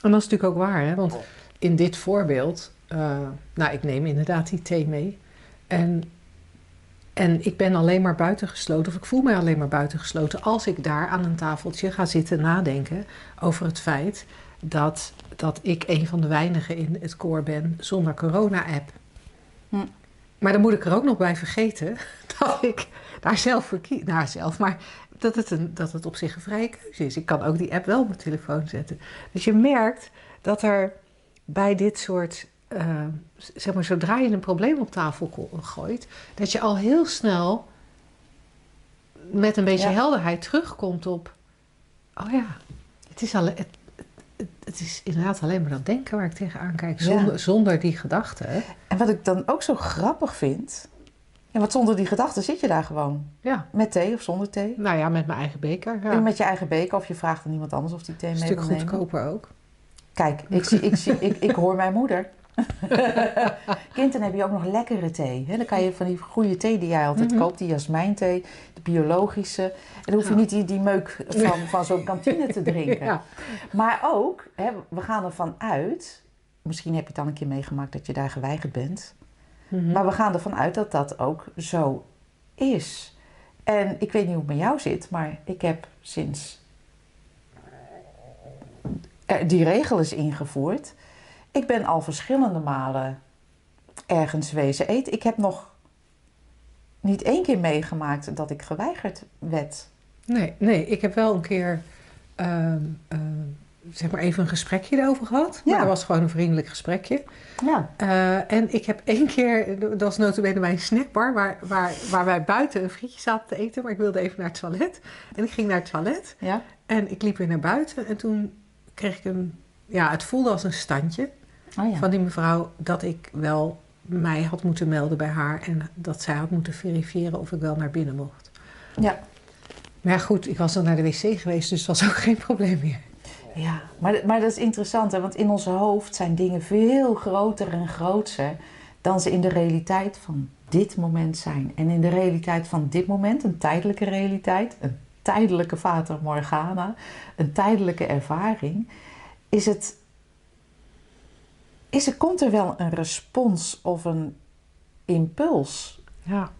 En dat is natuurlijk ook waar, hè? Want in dit voorbeeld, eh, nou, ik neem inderdaad die thee mee. En, en ik ben alleen maar buitengesloten, of ik voel mij alleen maar buitengesloten als ik daar aan een tafeltje ga zitten nadenken over het feit dat, dat ik een van de weinigen in het koor ben zonder corona-app. Hm. Maar dan moet ik er ook nog bij vergeten <laughs> dat ik daar zelf voor kies. Nou, zelf, maar dat het, een, dat het op zich een vrije keuze is. Ik kan ook die app wel op mijn telefoon zetten. Dus je merkt dat er bij dit soort, eh, zeg maar, zodra je een probleem op tafel gooit, dat je al heel snel met een beetje Ja. helderheid terugkomt op, oh ja, het is, alle, het, het, het is inderdaad alleen maar dat denken waar ik tegenaan kijk, Ja. zonder, die gedachten. En wat ik dan ook zo grappig vind... Ja, want zonder die gedachten zit je daar gewoon. Ja, Met thee of zonder thee. nou ja, met mijn eigen beker. Ja. En Met je eigen beker of je vraagt aan iemand anders of die thee een mee stuk wil nemen. goedkoper ook. Kijk, ik, zie, ik, zie, ik, ik hoor mijn moeder. <laughs> kind, dan heb je ook nog lekkere thee. Hè? Dan kan je van die goede thee die jij altijd Mhm. koopt, die jasmijnthee, de biologische. En dan hoef je niet die, die meuk van, van zo'n kantine te <laughs> drinken. Ja. Maar ook, hè, we gaan ervan uit, misschien heb je het al een keer meegemaakt dat je daar geweigerd bent. Mhm. Maar we gaan ervan uit dat dat ook zo is. En ik weet niet hoe het met jou zit, maar ik heb sinds er die regel is ingevoerd, ik ben al verschillende malen ergens wezen eten. Ik heb nog niet één keer meegemaakt dat ik geweigerd werd. Nee, nee, ik heb wel een keer ehm, ehm, zeg maar even een gesprekje erover gehad. Maar Ja. dat was gewoon een vriendelijk gesprekje. Ja. Eh, en ik heb één keer, dat was notabene bij een snackbar... Waar, waar, waar wij buiten een frietje zaten te eten... maar ik wilde even naar het toilet. En ik ging naar het toilet Ja? en ik liep weer naar buiten... en toen kreeg ik een... Ja, het voelde als een standje Oh ja. van die mevrouw... dat ik wel mij had moeten melden bij haar... en dat zij had moeten verifiëren of ik wel naar binnen mocht. ja. Maar goed, ik was dan naar de wc geweest... dus was <laughs> ook geen probleem meer. Ja, maar, maar dat is interessant, hè? want in ons hoofd zijn dingen veel groter en grootser dan ze in de realiteit van dit moment zijn. En in de realiteit van dit moment, een tijdelijke realiteit, een tijdelijke Fata Morgana, een tijdelijke ervaring, is het, is er, komt er wel een respons of een impuls. Ja,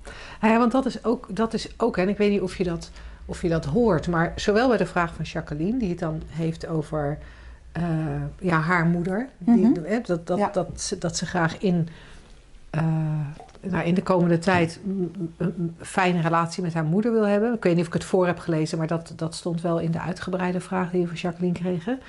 ja want dat is ook, dat is ook en ik weet niet of je, dat, of je dat hoort, maar zowel bij de vraag van Jacqueline, die het dan heeft over eh, ja, haar moeder, die, Mhm. hè, dat, dat, Ja. dat, ze, dat ze graag in, eh, nou, in de komende tijd een, een fijne relatie met haar moeder wil hebben. Ik weet niet of ik het voor heb gelezen, maar dat, dat stond wel in de uitgebreide vraag die we van Jacqueline kregen.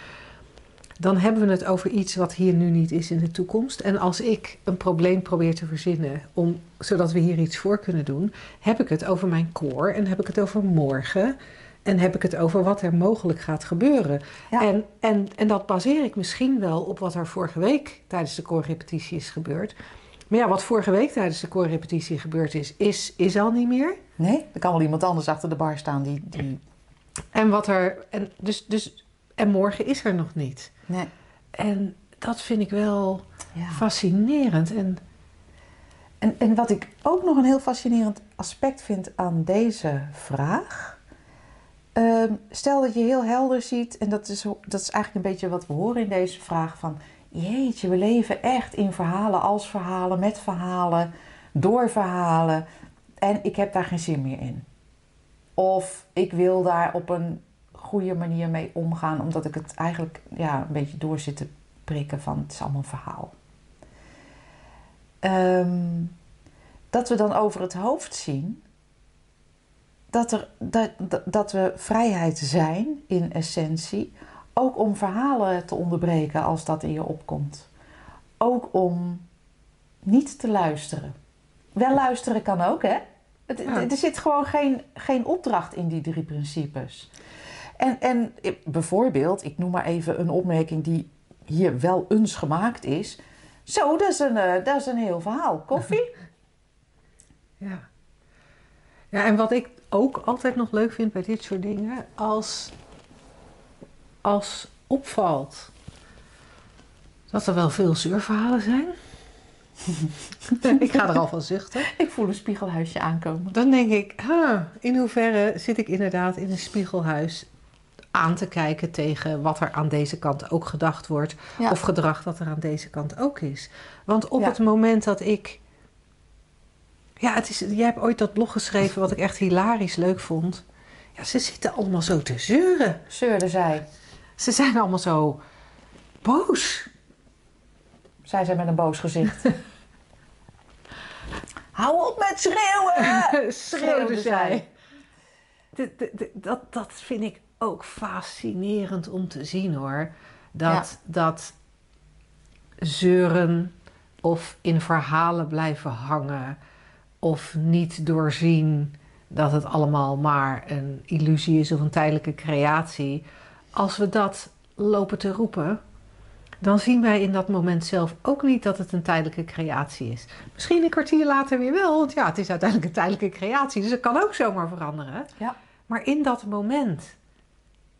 Dan hebben we het over iets wat hier nu niet is in de toekomst. En als ik een probleem probeer te verzinnen, om, zodat we hier iets voor kunnen doen, heb ik het over mijn koor en heb ik het over morgen. En heb ik het over wat er mogelijk gaat gebeuren. Ja. En, en, en dat baseer ik misschien wel op wat er vorige week tijdens de koorrepetitie is gebeurd. Maar ja, wat vorige week tijdens de koorrepetitie gebeurd is, is, is al niet meer. Nee, er kan wel iemand anders achter de bar staan die. die En wat er. En, dus, dus, en morgen is er nog niet. Nee. En dat vind ik wel Ja. fascinerend. En En, en wat ik ook nog een heel fascinerend aspect vind aan deze vraag. ehm, stel dat je heel helder ziet, en dat is, dat is eigenlijk een beetje wat we horen in deze vraag: van jeetje, we leven echt in verhalen als verhalen, met verhalen, door verhalen. En ik heb daar geen zin meer in. Of ik wil daar op een goede manier mee omgaan, omdat ik het eigenlijk ja, een beetje door zit te prikken van het is allemaal een verhaal. Ehm, dat we dan over het hoofd zien dat, er, dat, dat, dat we vrijheid zijn in essentie, ook om verhalen te onderbreken als dat in je opkomt. Ook om niet te luisteren. Wel luisteren kan ook, hè? Het, Ja. Er zit gewoon geen, geen opdracht in die drie principes. En, en bijvoorbeeld, ik noem maar even een opmerking die hier wel eens gemaakt is. Zo, dat is een, eh, dat is een heel verhaal. Koffie? <laughs> ja. Ja, en wat ik ook altijd nog leuk vind bij dit soort dingen, als, als opvalt dat er wel veel zeurverhalen zijn. <laughs> ik ga er al van zuchten. <laughs> Ik voel een spiegelhuisje aankomen. Dan denk ik, huh, in hoeverre zit ik inderdaad in een spiegelhuis aan te kijken tegen wat er aan deze kant ook gedacht wordt. Ja. Of gedrag dat er aan deze kant ook is. Want op Ja. het moment dat ik. Ja, het is, jij hebt ooit dat blog geschreven wat ik echt hilarisch leuk vond. Ja, ze zitten allemaal zo te zeuren. Zeurde zij. Ze zijn allemaal zo boos. Zei zij met een boos gezicht. <laughs> Hou op met schreeuwen! <laughs> Schreeuwde zij. D- Dat, dat vind ik ook fascinerend om te zien hoor. Dat, dat zeuren of in verhalen blijven hangen of niet doorzien dat het allemaal maar een illusie is of een tijdelijke creatie. Als we dat lopen te roepen, dan zien wij in dat moment zelf ook niet dat het een tijdelijke creatie is. Misschien een kwartier later weer wel, want ja, het is uiteindelijk een tijdelijke creatie, dus het kan ook zomaar veranderen. Ja. Maar in dat moment,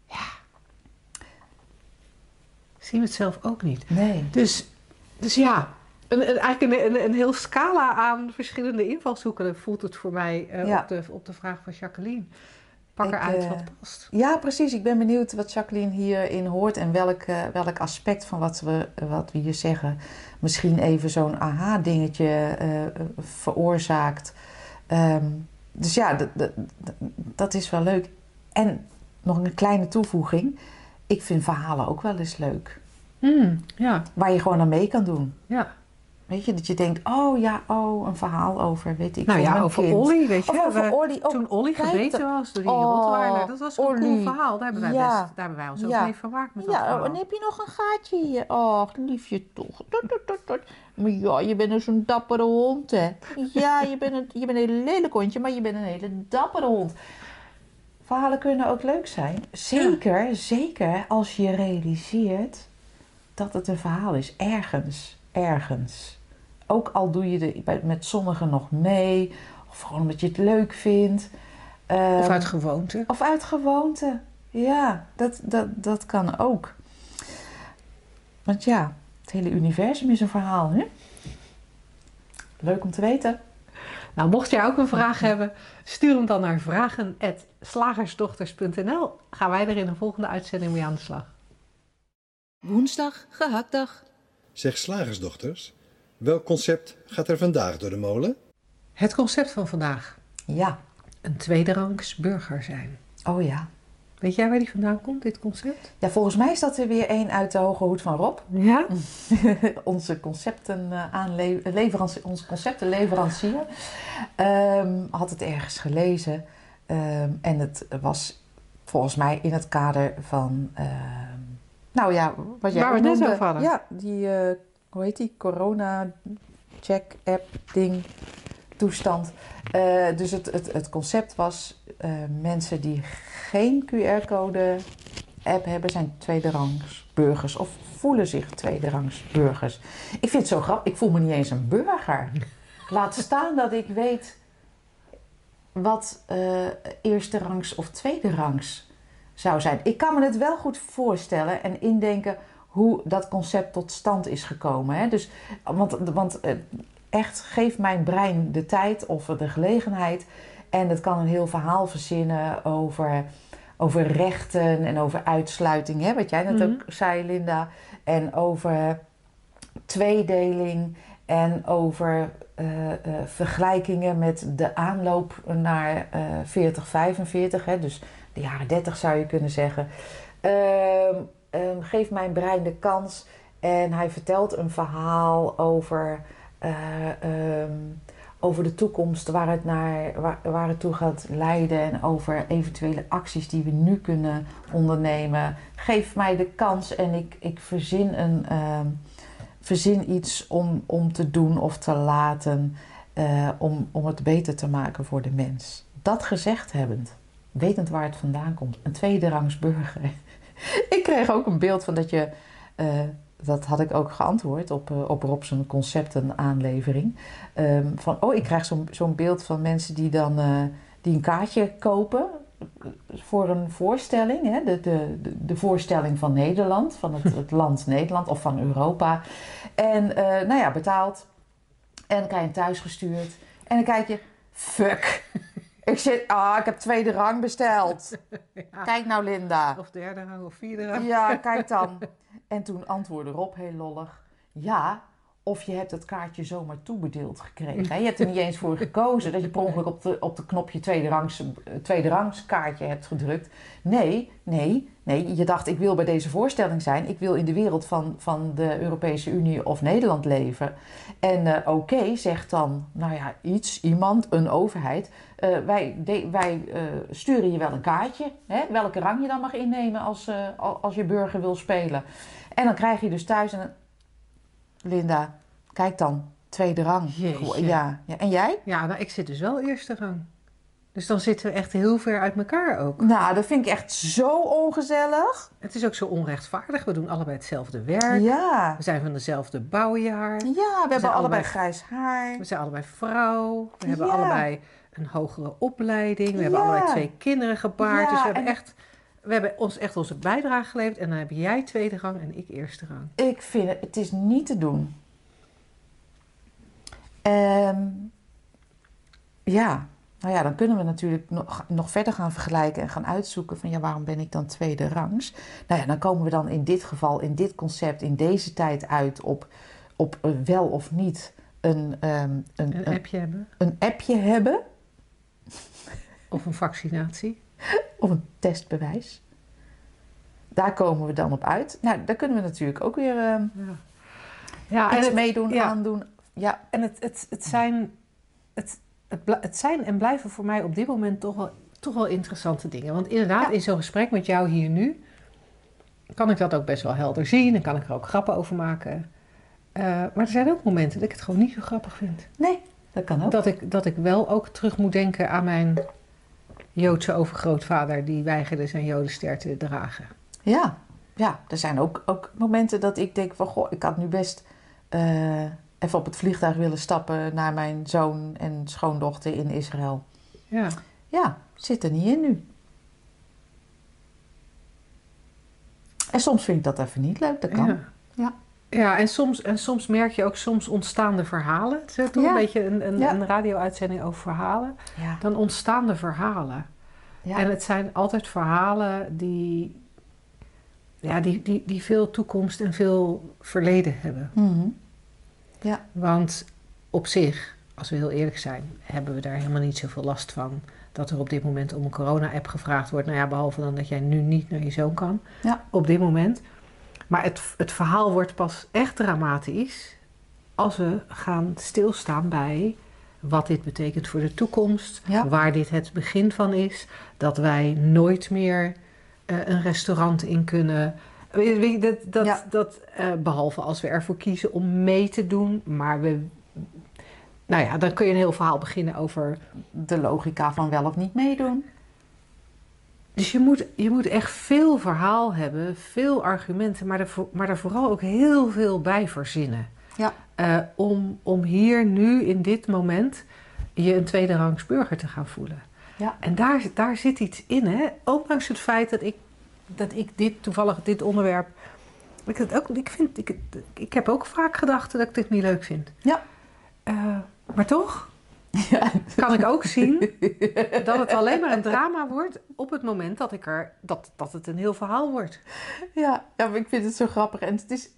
ja, zien we het zelf ook niet. Nee. Dus, dus ja, een, een, eigenlijk een, een, een heel scala aan verschillende invalshoeken voelt het voor mij eh, Ja. op, de, op de vraag van Jacqueline. Pak Ik, eruit eh, wat past. Ja, precies. Ik ben benieuwd wat Jacqueline hierin hoort en welk, eh, welk aspect van wat we, wat we hier zeggen misschien even zo'n aha-dingetje veroorzaakt. Ehm, dus ja, dat is wel leuk. En nog een kleine toevoeging. Ik vind verhalen ook wel eens leuk. Hmm, ja, Waar je gewoon aan mee kan doen. ja. Weet je, dat je denkt, oh ja, oh, een verhaal over, weet ik Nou veel, ja, over kind. Olly, weet je. Of over we- Olly. Oh, toen Olly gebeten was door die Oh. Dat was een cool verhaal. Daar hebben wij, Ja. best, daar hebben wij ons ook Ja. mee vermaakt met dat Ja, verhaal. en heb je nog een gaatje hier? Och, liefje toch. Maar ja, je bent dus een dappere hond, hè? Ja, je bent, een, je bent een lelijk hondje, maar je bent een hele dappere hond. Verhalen kunnen ook leuk zijn. Zeker, zeker als je realiseert dat het een verhaal is. Ergens, ergens. Ook al doe je er met sommigen nog mee. Of gewoon omdat je het leuk vindt. Of Ehm, uit gewoonte. of uit gewoonte. Ja, dat, dat, dat kan ook. Want ja, het hele universum is een verhaal, hè? Leuk om te weten. Nou, mocht jij ook een vraag hebben, stuur hem dan naar vragen.slagersdochters.nl. Gaan wij er in de volgende uitzending mee aan de slag. Woensdag, gehaktdag. Zeg slagersdochters, welk concept gaat er vandaag door de molen? Het concept van vandaag. Ja. Een tweederangs burger zijn. Oh ja. Weet jij waar die vandaan komt, dit concept? Ja, volgens mij is dat er weer één uit de hoge hoed van Rob. Ja? <laughs> onze concepten uh, aanleverancier, onze conceptenleverancier. Um, had het ergens gelezen. Um, en het was volgens mij in het kader van... Uh, nou ja, wat jij Waar we net over hadden. Ja, die... Uh, hoe heet die? Corona check app ding toestand. Uh, dus het, het, het concept was uh, mensen die geen QR-code app hebben, zijn tweederangs burgers of voelen zich tweederangs burgers. Ik vind het zo grappig, ik voel me niet eens een burger. Laat staan dat ik weet wat uh, eerste rangs of tweede rangs zou zijn. Ik kan me het wel goed voorstellen en indenken hoe dat concept tot stand is gekomen. Hè? Dus, want want echt, geef mijn brein de tijd of de gelegenheid. En het kan een heel verhaal verzinnen over, over rechten en over uitsluiting. Hè? Wat jij net Mhm. ook zei, Linda. En over tweedeling. En over eh, eh, vergelijkingen met de aanloop naar eh 40, 45. Hè? Dus de jaren 30 zou je kunnen zeggen. Ehm, ehm, geef mijn brein de kans. En hij vertelt een verhaal over, eh, ehm, over de toekomst, waar het, naar, waar, waar het toe gaat leiden. En over eventuele acties die we nu kunnen ondernemen. Geef mij de kans en ik, ik verzin, een, verzin iets om, om te doen of te laten. eh, om, om het beter te maken voor de mens. Dat gezegd hebbend, wetend waar het vandaan komt. Een tweederangs burger. <laughs> ik kreeg ook een beeld van dat je. eh, dat had ik ook geantwoord op, uh, op Rob zijn conceptenaanlevering. Um, van, oh, ik krijg zo'n zo'n beeld van mensen die dan die een kaartje kopen voor een voorstelling. Hè? De, de, de voorstelling van Nederland, van het, het land Nederland of van Europa. En uh, nou ja, betaald. En dan krijg je hem thuis gestuurd. En dan kijk je, fuck. <laughs> Ik zit, ah, ik heb tweede rang besteld. Ja. Kijk nou, Linda. Of derde rang of vierde rang. Ja, kijk dan. <laughs> En toen antwoordde Rob heel lollig: Ja, of je hebt het kaartje zomaar toebedeeld gekregen. <laughs> Je hebt er niet eens voor gekozen dat je per ongeluk op de, op de knopje tweede rangs, tweede rangs kaartje hebt gedrukt. Nee, nee, nee. Je dacht: Ik wil bij deze voorstelling zijn. Ik wil in de wereld van, van de Europese Unie of Nederland leven. En uh, oké, okay, zegt dan, nou ja, iets, iemand, een overheid. Uh, wij de, wij uh, sturen je wel een kaartje. Hè, welke rang je dan mag innemen als, als je burger wil spelen. En dan krijg je dus thuis een... Linda, kijk dan, tweede rang. Jeetje. Ja, ja. En jij? Ja, nou, ik zit dus wel eerste rang. Dus dan zitten we echt heel ver uit elkaar ook. Nou, dat vind ik echt zo ongezellig. Het is ook zo onrechtvaardig. We doen allebei hetzelfde werk. Ja. We zijn van dezelfde bouwjaar. Ja, we, we hebben allebei, allebei grijs haar. We zijn allebei vrouw. We hebben allebei een hogere opleiding. We hebben allebei twee kinderen gebaard. Dus we hebben en... echt... We hebben ons echt onze bijdrage geleverd en dan heb jij tweede rang en ik eerste rang. Ik vind het, het is niet te doen. Um, ja, nou ja, dan kunnen we natuurlijk nog, nog verder gaan vergelijken en gaan uitzoeken van ja, waarom ben ik dan tweede rangs? Nou ja, dan komen we dan in dit geval, in dit concept, in deze tijd uit op, op wel of niet een, um, een, een, appje een, hebben. Een appje hebben. Of een vaccinatie. <laughs> Of een testbewijs. Daar komen we dan op uit. Nou, daar kunnen we natuurlijk ook weer uh, ja. Ja, iets het, meedoen, ja. aandoen. Ja. En het, het, het, zijn, het, het, het zijn en blijven voor mij op dit moment toch wel, toch wel interessante dingen. Want inderdaad, ja. in zo'n gesprek met jou hier nu... kan ik dat ook best wel helder zien en kan ik er ook grappen over maken. Uh, maar er zijn ook momenten dat ik het gewoon niet zo grappig vind. Nee, dat kan ook. Dat ik, dat ik wel ook terug moet denken aan mijn Joodse overgrootvader... die weigerde zijn jodenster te dragen. Ja, ja er zijn ook, ook momenten dat ik denk van... goh, ik had nu best uh, even op het vliegtuig willen stappen... naar mijn zoon en schoondochter in Israël. Ja. Ja, zit er niet in nu. En soms vind ik dat even niet leuk, dat kan. Ja. ja. Ja, en soms, en soms merk je ook, soms ontstaan de verhalen. Het is toch Ja. een beetje een, een, Ja. een radio-uitzending over verhalen. Ja. Dan ontstaan de verhalen. Ja. En het zijn altijd verhalen die, ja, die, die, die veel toekomst en veel verleden hebben. Mhm. Want op zich, als we heel eerlijk zijn, hebben we daar helemaal niet zoveel last van. Dat er op dit moment om een corona-app gevraagd wordt. Nou ja, behalve dan dat jij nu niet naar je zoon kan. Ja. Op dit moment. Maar het, het verhaal wordt pas echt dramatisch als we gaan stilstaan bij wat dit betekent voor de toekomst. Ja. Waar dit het begin van is. Dat wij nooit meer eh, een restaurant in kunnen. Weet je, dat, dat, Ja. dat, eh, behalve als we ervoor kiezen om mee te doen. Maar we. Nou ja, dan kun je een heel verhaal beginnen over. De logica van wel of niet meedoen. Dus je moet, je moet echt veel verhaal hebben, veel argumenten, maar er, maar er vooral ook heel veel bij verzinnen. Ja. Eh, om, om hier nu in dit moment je een tweede rangs burger te gaan voelen. Ja. En daar, daar zit iets in, hè? ondanks het feit dat ik, dat ik dit toevallig, dit onderwerp. Ik, het ook, ik, vind, ik, ik heb ook vaak gedacht dat ik dit niet leuk vind. Ja. Eh, maar toch <laughs> Ja. kan ik ook zien <laughs> dat het alleen maar een drama wordt op het moment dat, ik er, dat, dat het een heel verhaal wordt. Ja, ja, maar ik vind het zo grappig. En het is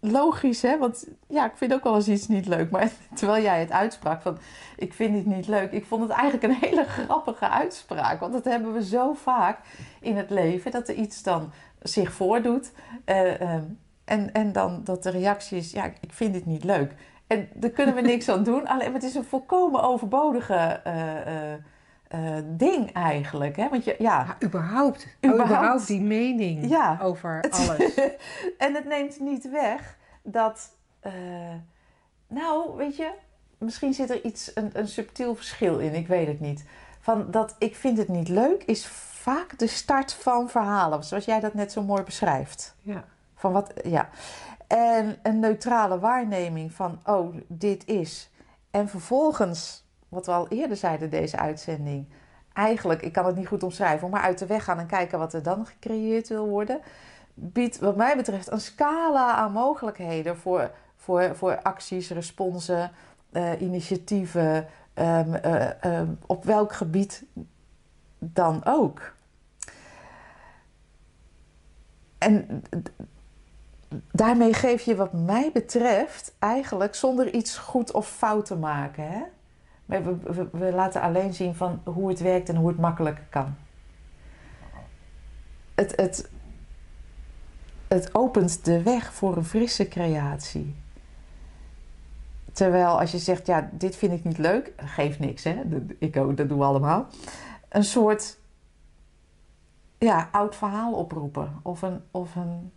logisch, hè? Want ja, ik vind ook wel eens iets niet leuk. Maar <laughs> terwijl jij het uitsprak van, ik vind het niet leuk. Ik vond het eigenlijk een hele <laughs> grappige uitspraak. Want dat hebben we zo vaak in het leven. Dat er iets dan zich voordoet. eh, ehm, en, en dan dat de reactie is, ja, ik vind het niet leuk. En daar kunnen we niks aan doen. Alleen, maar het is een volkomen overbodige eh, eh, ding eigenlijk. Hè? Want je, ja, Ja, überhaupt. Überhaupt. Überhaupt, die mening Ja. over alles. <laughs> en het neemt niet weg dat, eh, nou, weet je, misschien zit er iets, een, een subtiel verschil in, ik weet het niet. Van dat ik vind het niet leuk is vaak de start van verhalen, zoals jij dat net zo mooi beschrijft. Ja. Van wat, ja. En een neutrale waarneming van, oh, dit is. En vervolgens, wat we al eerder zeiden deze uitzending, eigenlijk, ik kan het niet goed omschrijven, maar uit de weg gaan en kijken wat er dan gecreëerd wil worden, biedt wat mij betreft een scala aan mogelijkheden voor, voor, voor acties, responsen, eh, initiatieven, ehm, eh, ehm, op welk gebied dan ook. En daarmee geef je wat mij betreft eigenlijk zonder iets goed of fout te maken. Hè? We, we, we laten alleen zien van hoe het werkt en hoe het makkelijker kan. Het, het, het opent de weg voor een frisse creatie. Terwijl als je zegt, ja, dit vind ik niet leuk, geeft niks, hè? Ik ook, dat doen we allemaal. Een soort ja, oud verhaal oproepen of een, of een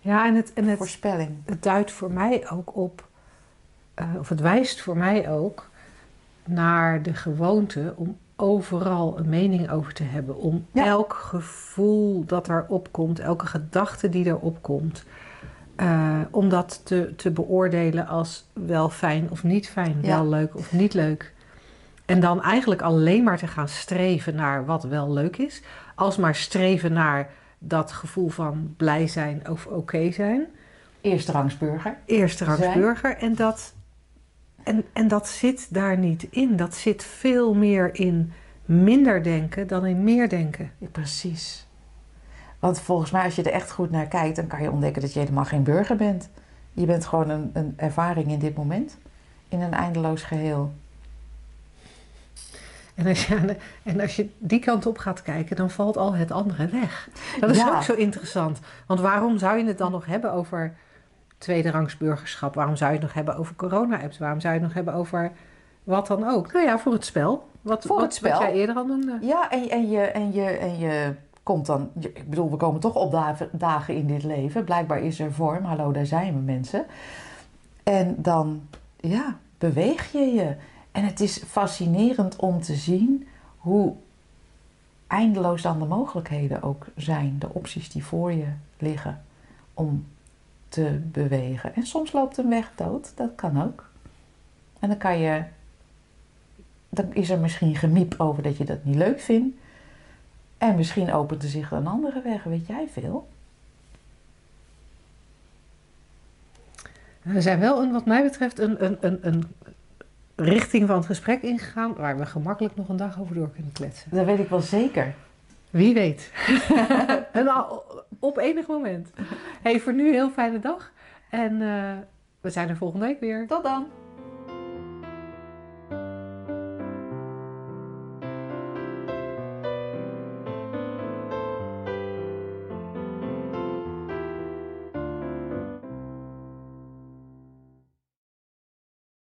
Ja, en het, en het, voorspelling. het duidt voor mij ook op, eh, of het wijst voor mij ook naar de gewoonte om overal een mening over te hebben. Om Ja. elk gevoel dat er opkomt, elke gedachte die er opkomt, eh, om dat te, te beoordelen als wel fijn of niet fijn, Ja. wel leuk of niet leuk. En dan eigenlijk alleen maar te gaan streven naar wat wel leuk is, alsmaar streven naar dat gevoel van blij zijn of oké zijn eerste rangs Zijn. burger. En dat, en, en dat zit daar niet in. Dat zit veel meer in minder denken dan in meer denken. Ja, precies. Want volgens mij, als je er echt goed naar kijkt, dan kan je ontdekken dat je helemaal geen burger bent. Je bent gewoon een, een ervaring in dit moment. In een eindeloos geheel. En als, je, en als je die kant op gaat kijken, dan valt al het andere weg. Dat is Ja. ook zo interessant. Want waarom zou je het dan nog hebben over tweederangs burgerschap? Waarom zou je het nog hebben over corona-apps? Waarom zou je het nog hebben over wat dan ook? Nou ja, voor het spel. Wat, Voor wat, het spel. Wat jij eerder al noemde. Ja, en, en, je, en, je, en je komt dan... ik bedoel, we komen toch op dagen, dagen in dit leven. Blijkbaar is er vorm. Hallo, daar zijn we mensen. En dan, ja, beweeg je je. En het is fascinerend om te zien hoe eindeloos dan de mogelijkheden ook zijn. De opties die voor je liggen om te bewegen. En soms loopt een weg dood. Dat kan ook. En dan kan je... Dan is er misschien gemiep over dat je dat niet leuk vindt. En misschien opent er zich een andere weg, weet jij veel. We zijn wel, een, wat mij betreft, een, een, een, een richting van het gesprek ingegaan waar we gemakkelijk nog een dag over door kunnen kletsen. Dat weet ik wel zeker. Wie weet. <laughs> en al, op enig moment. Hey, voor nu een heel fijne dag. En uh, we zijn er volgende week weer. Tot dan.